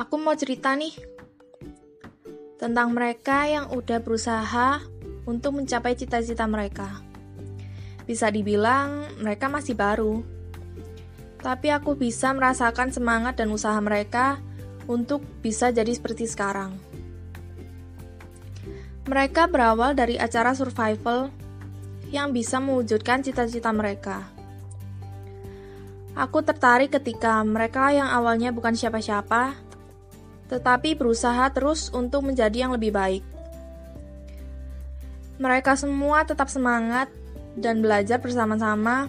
Aku mau cerita nih tentang mereka yang udah berusaha untuk mencapai cita-cita mereka. Bisa dibilang mereka masih baru, tapi aku bisa merasakan semangat dan usaha mereka untuk bisa jadi seperti sekarang. Mereka berawal dari acara survival yang bisa mewujudkan cita-cita mereka. Aku tertarik ketika mereka yang awalnya bukan siapa-siapa tetapi berusaha terus untuk menjadi yang lebih baik. Mereka semua tetap semangat dan belajar bersama-sama,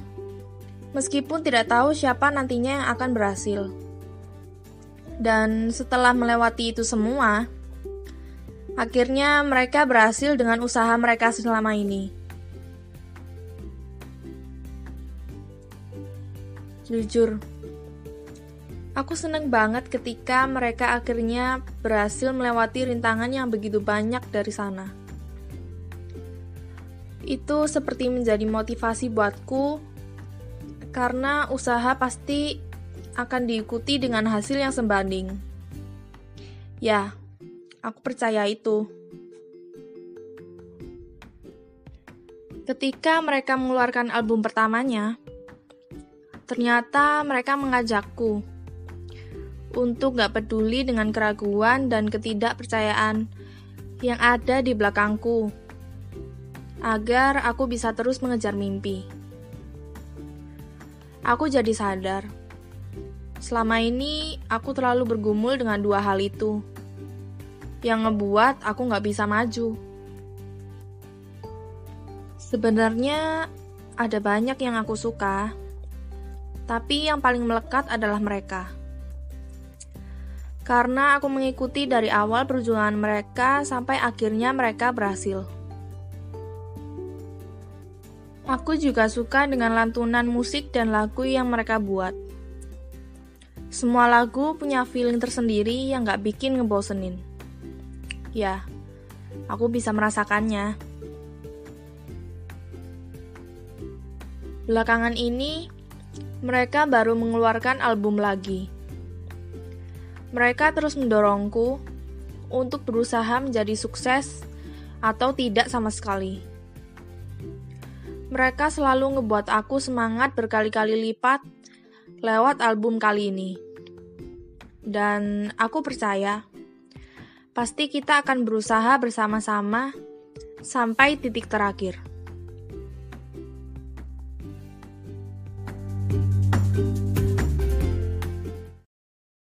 meskipun tidak tahu siapa nantinya yang akan berhasil. Dan setelah melewati itu semua, akhirnya mereka berhasil dengan usaha mereka selama ini. Jujur, Aku seneng banget ketika mereka akhirnya berhasil melewati rintangan yang begitu banyak dari sana. Itu seperti menjadi motivasi buatku, karena usaha pasti akan diikuti dengan hasil yang sebanding. Ya, aku percaya itu. Ketika mereka mengeluarkan album pertamanya, ternyata mereka mengajakku untuk gak peduli dengan keraguan dan ketidakpercayaan yang ada di belakangku, agar aku bisa terus mengejar mimpi. Aku jadi sadar, selama ini aku terlalu bergumul dengan dua hal itu, yang ngebuat aku gak bisa maju. Sebenarnya ada banyak yang aku suka, tapi yang paling melekat adalah mereka karena aku mengikuti dari awal perjuangan mereka sampai akhirnya mereka berhasil. Aku juga suka dengan lantunan musik dan lagu yang mereka buat. Semua lagu punya feeling tersendiri yang gak bikin ngebosenin. Ya, aku bisa merasakannya. Belakangan ini, mereka baru mengeluarkan album lagi mereka terus mendorongku untuk berusaha menjadi sukses atau tidak sama sekali. Mereka selalu ngebuat aku semangat berkali-kali lipat lewat album kali ini. Dan aku percaya, pasti kita akan berusaha bersama-sama sampai titik terakhir.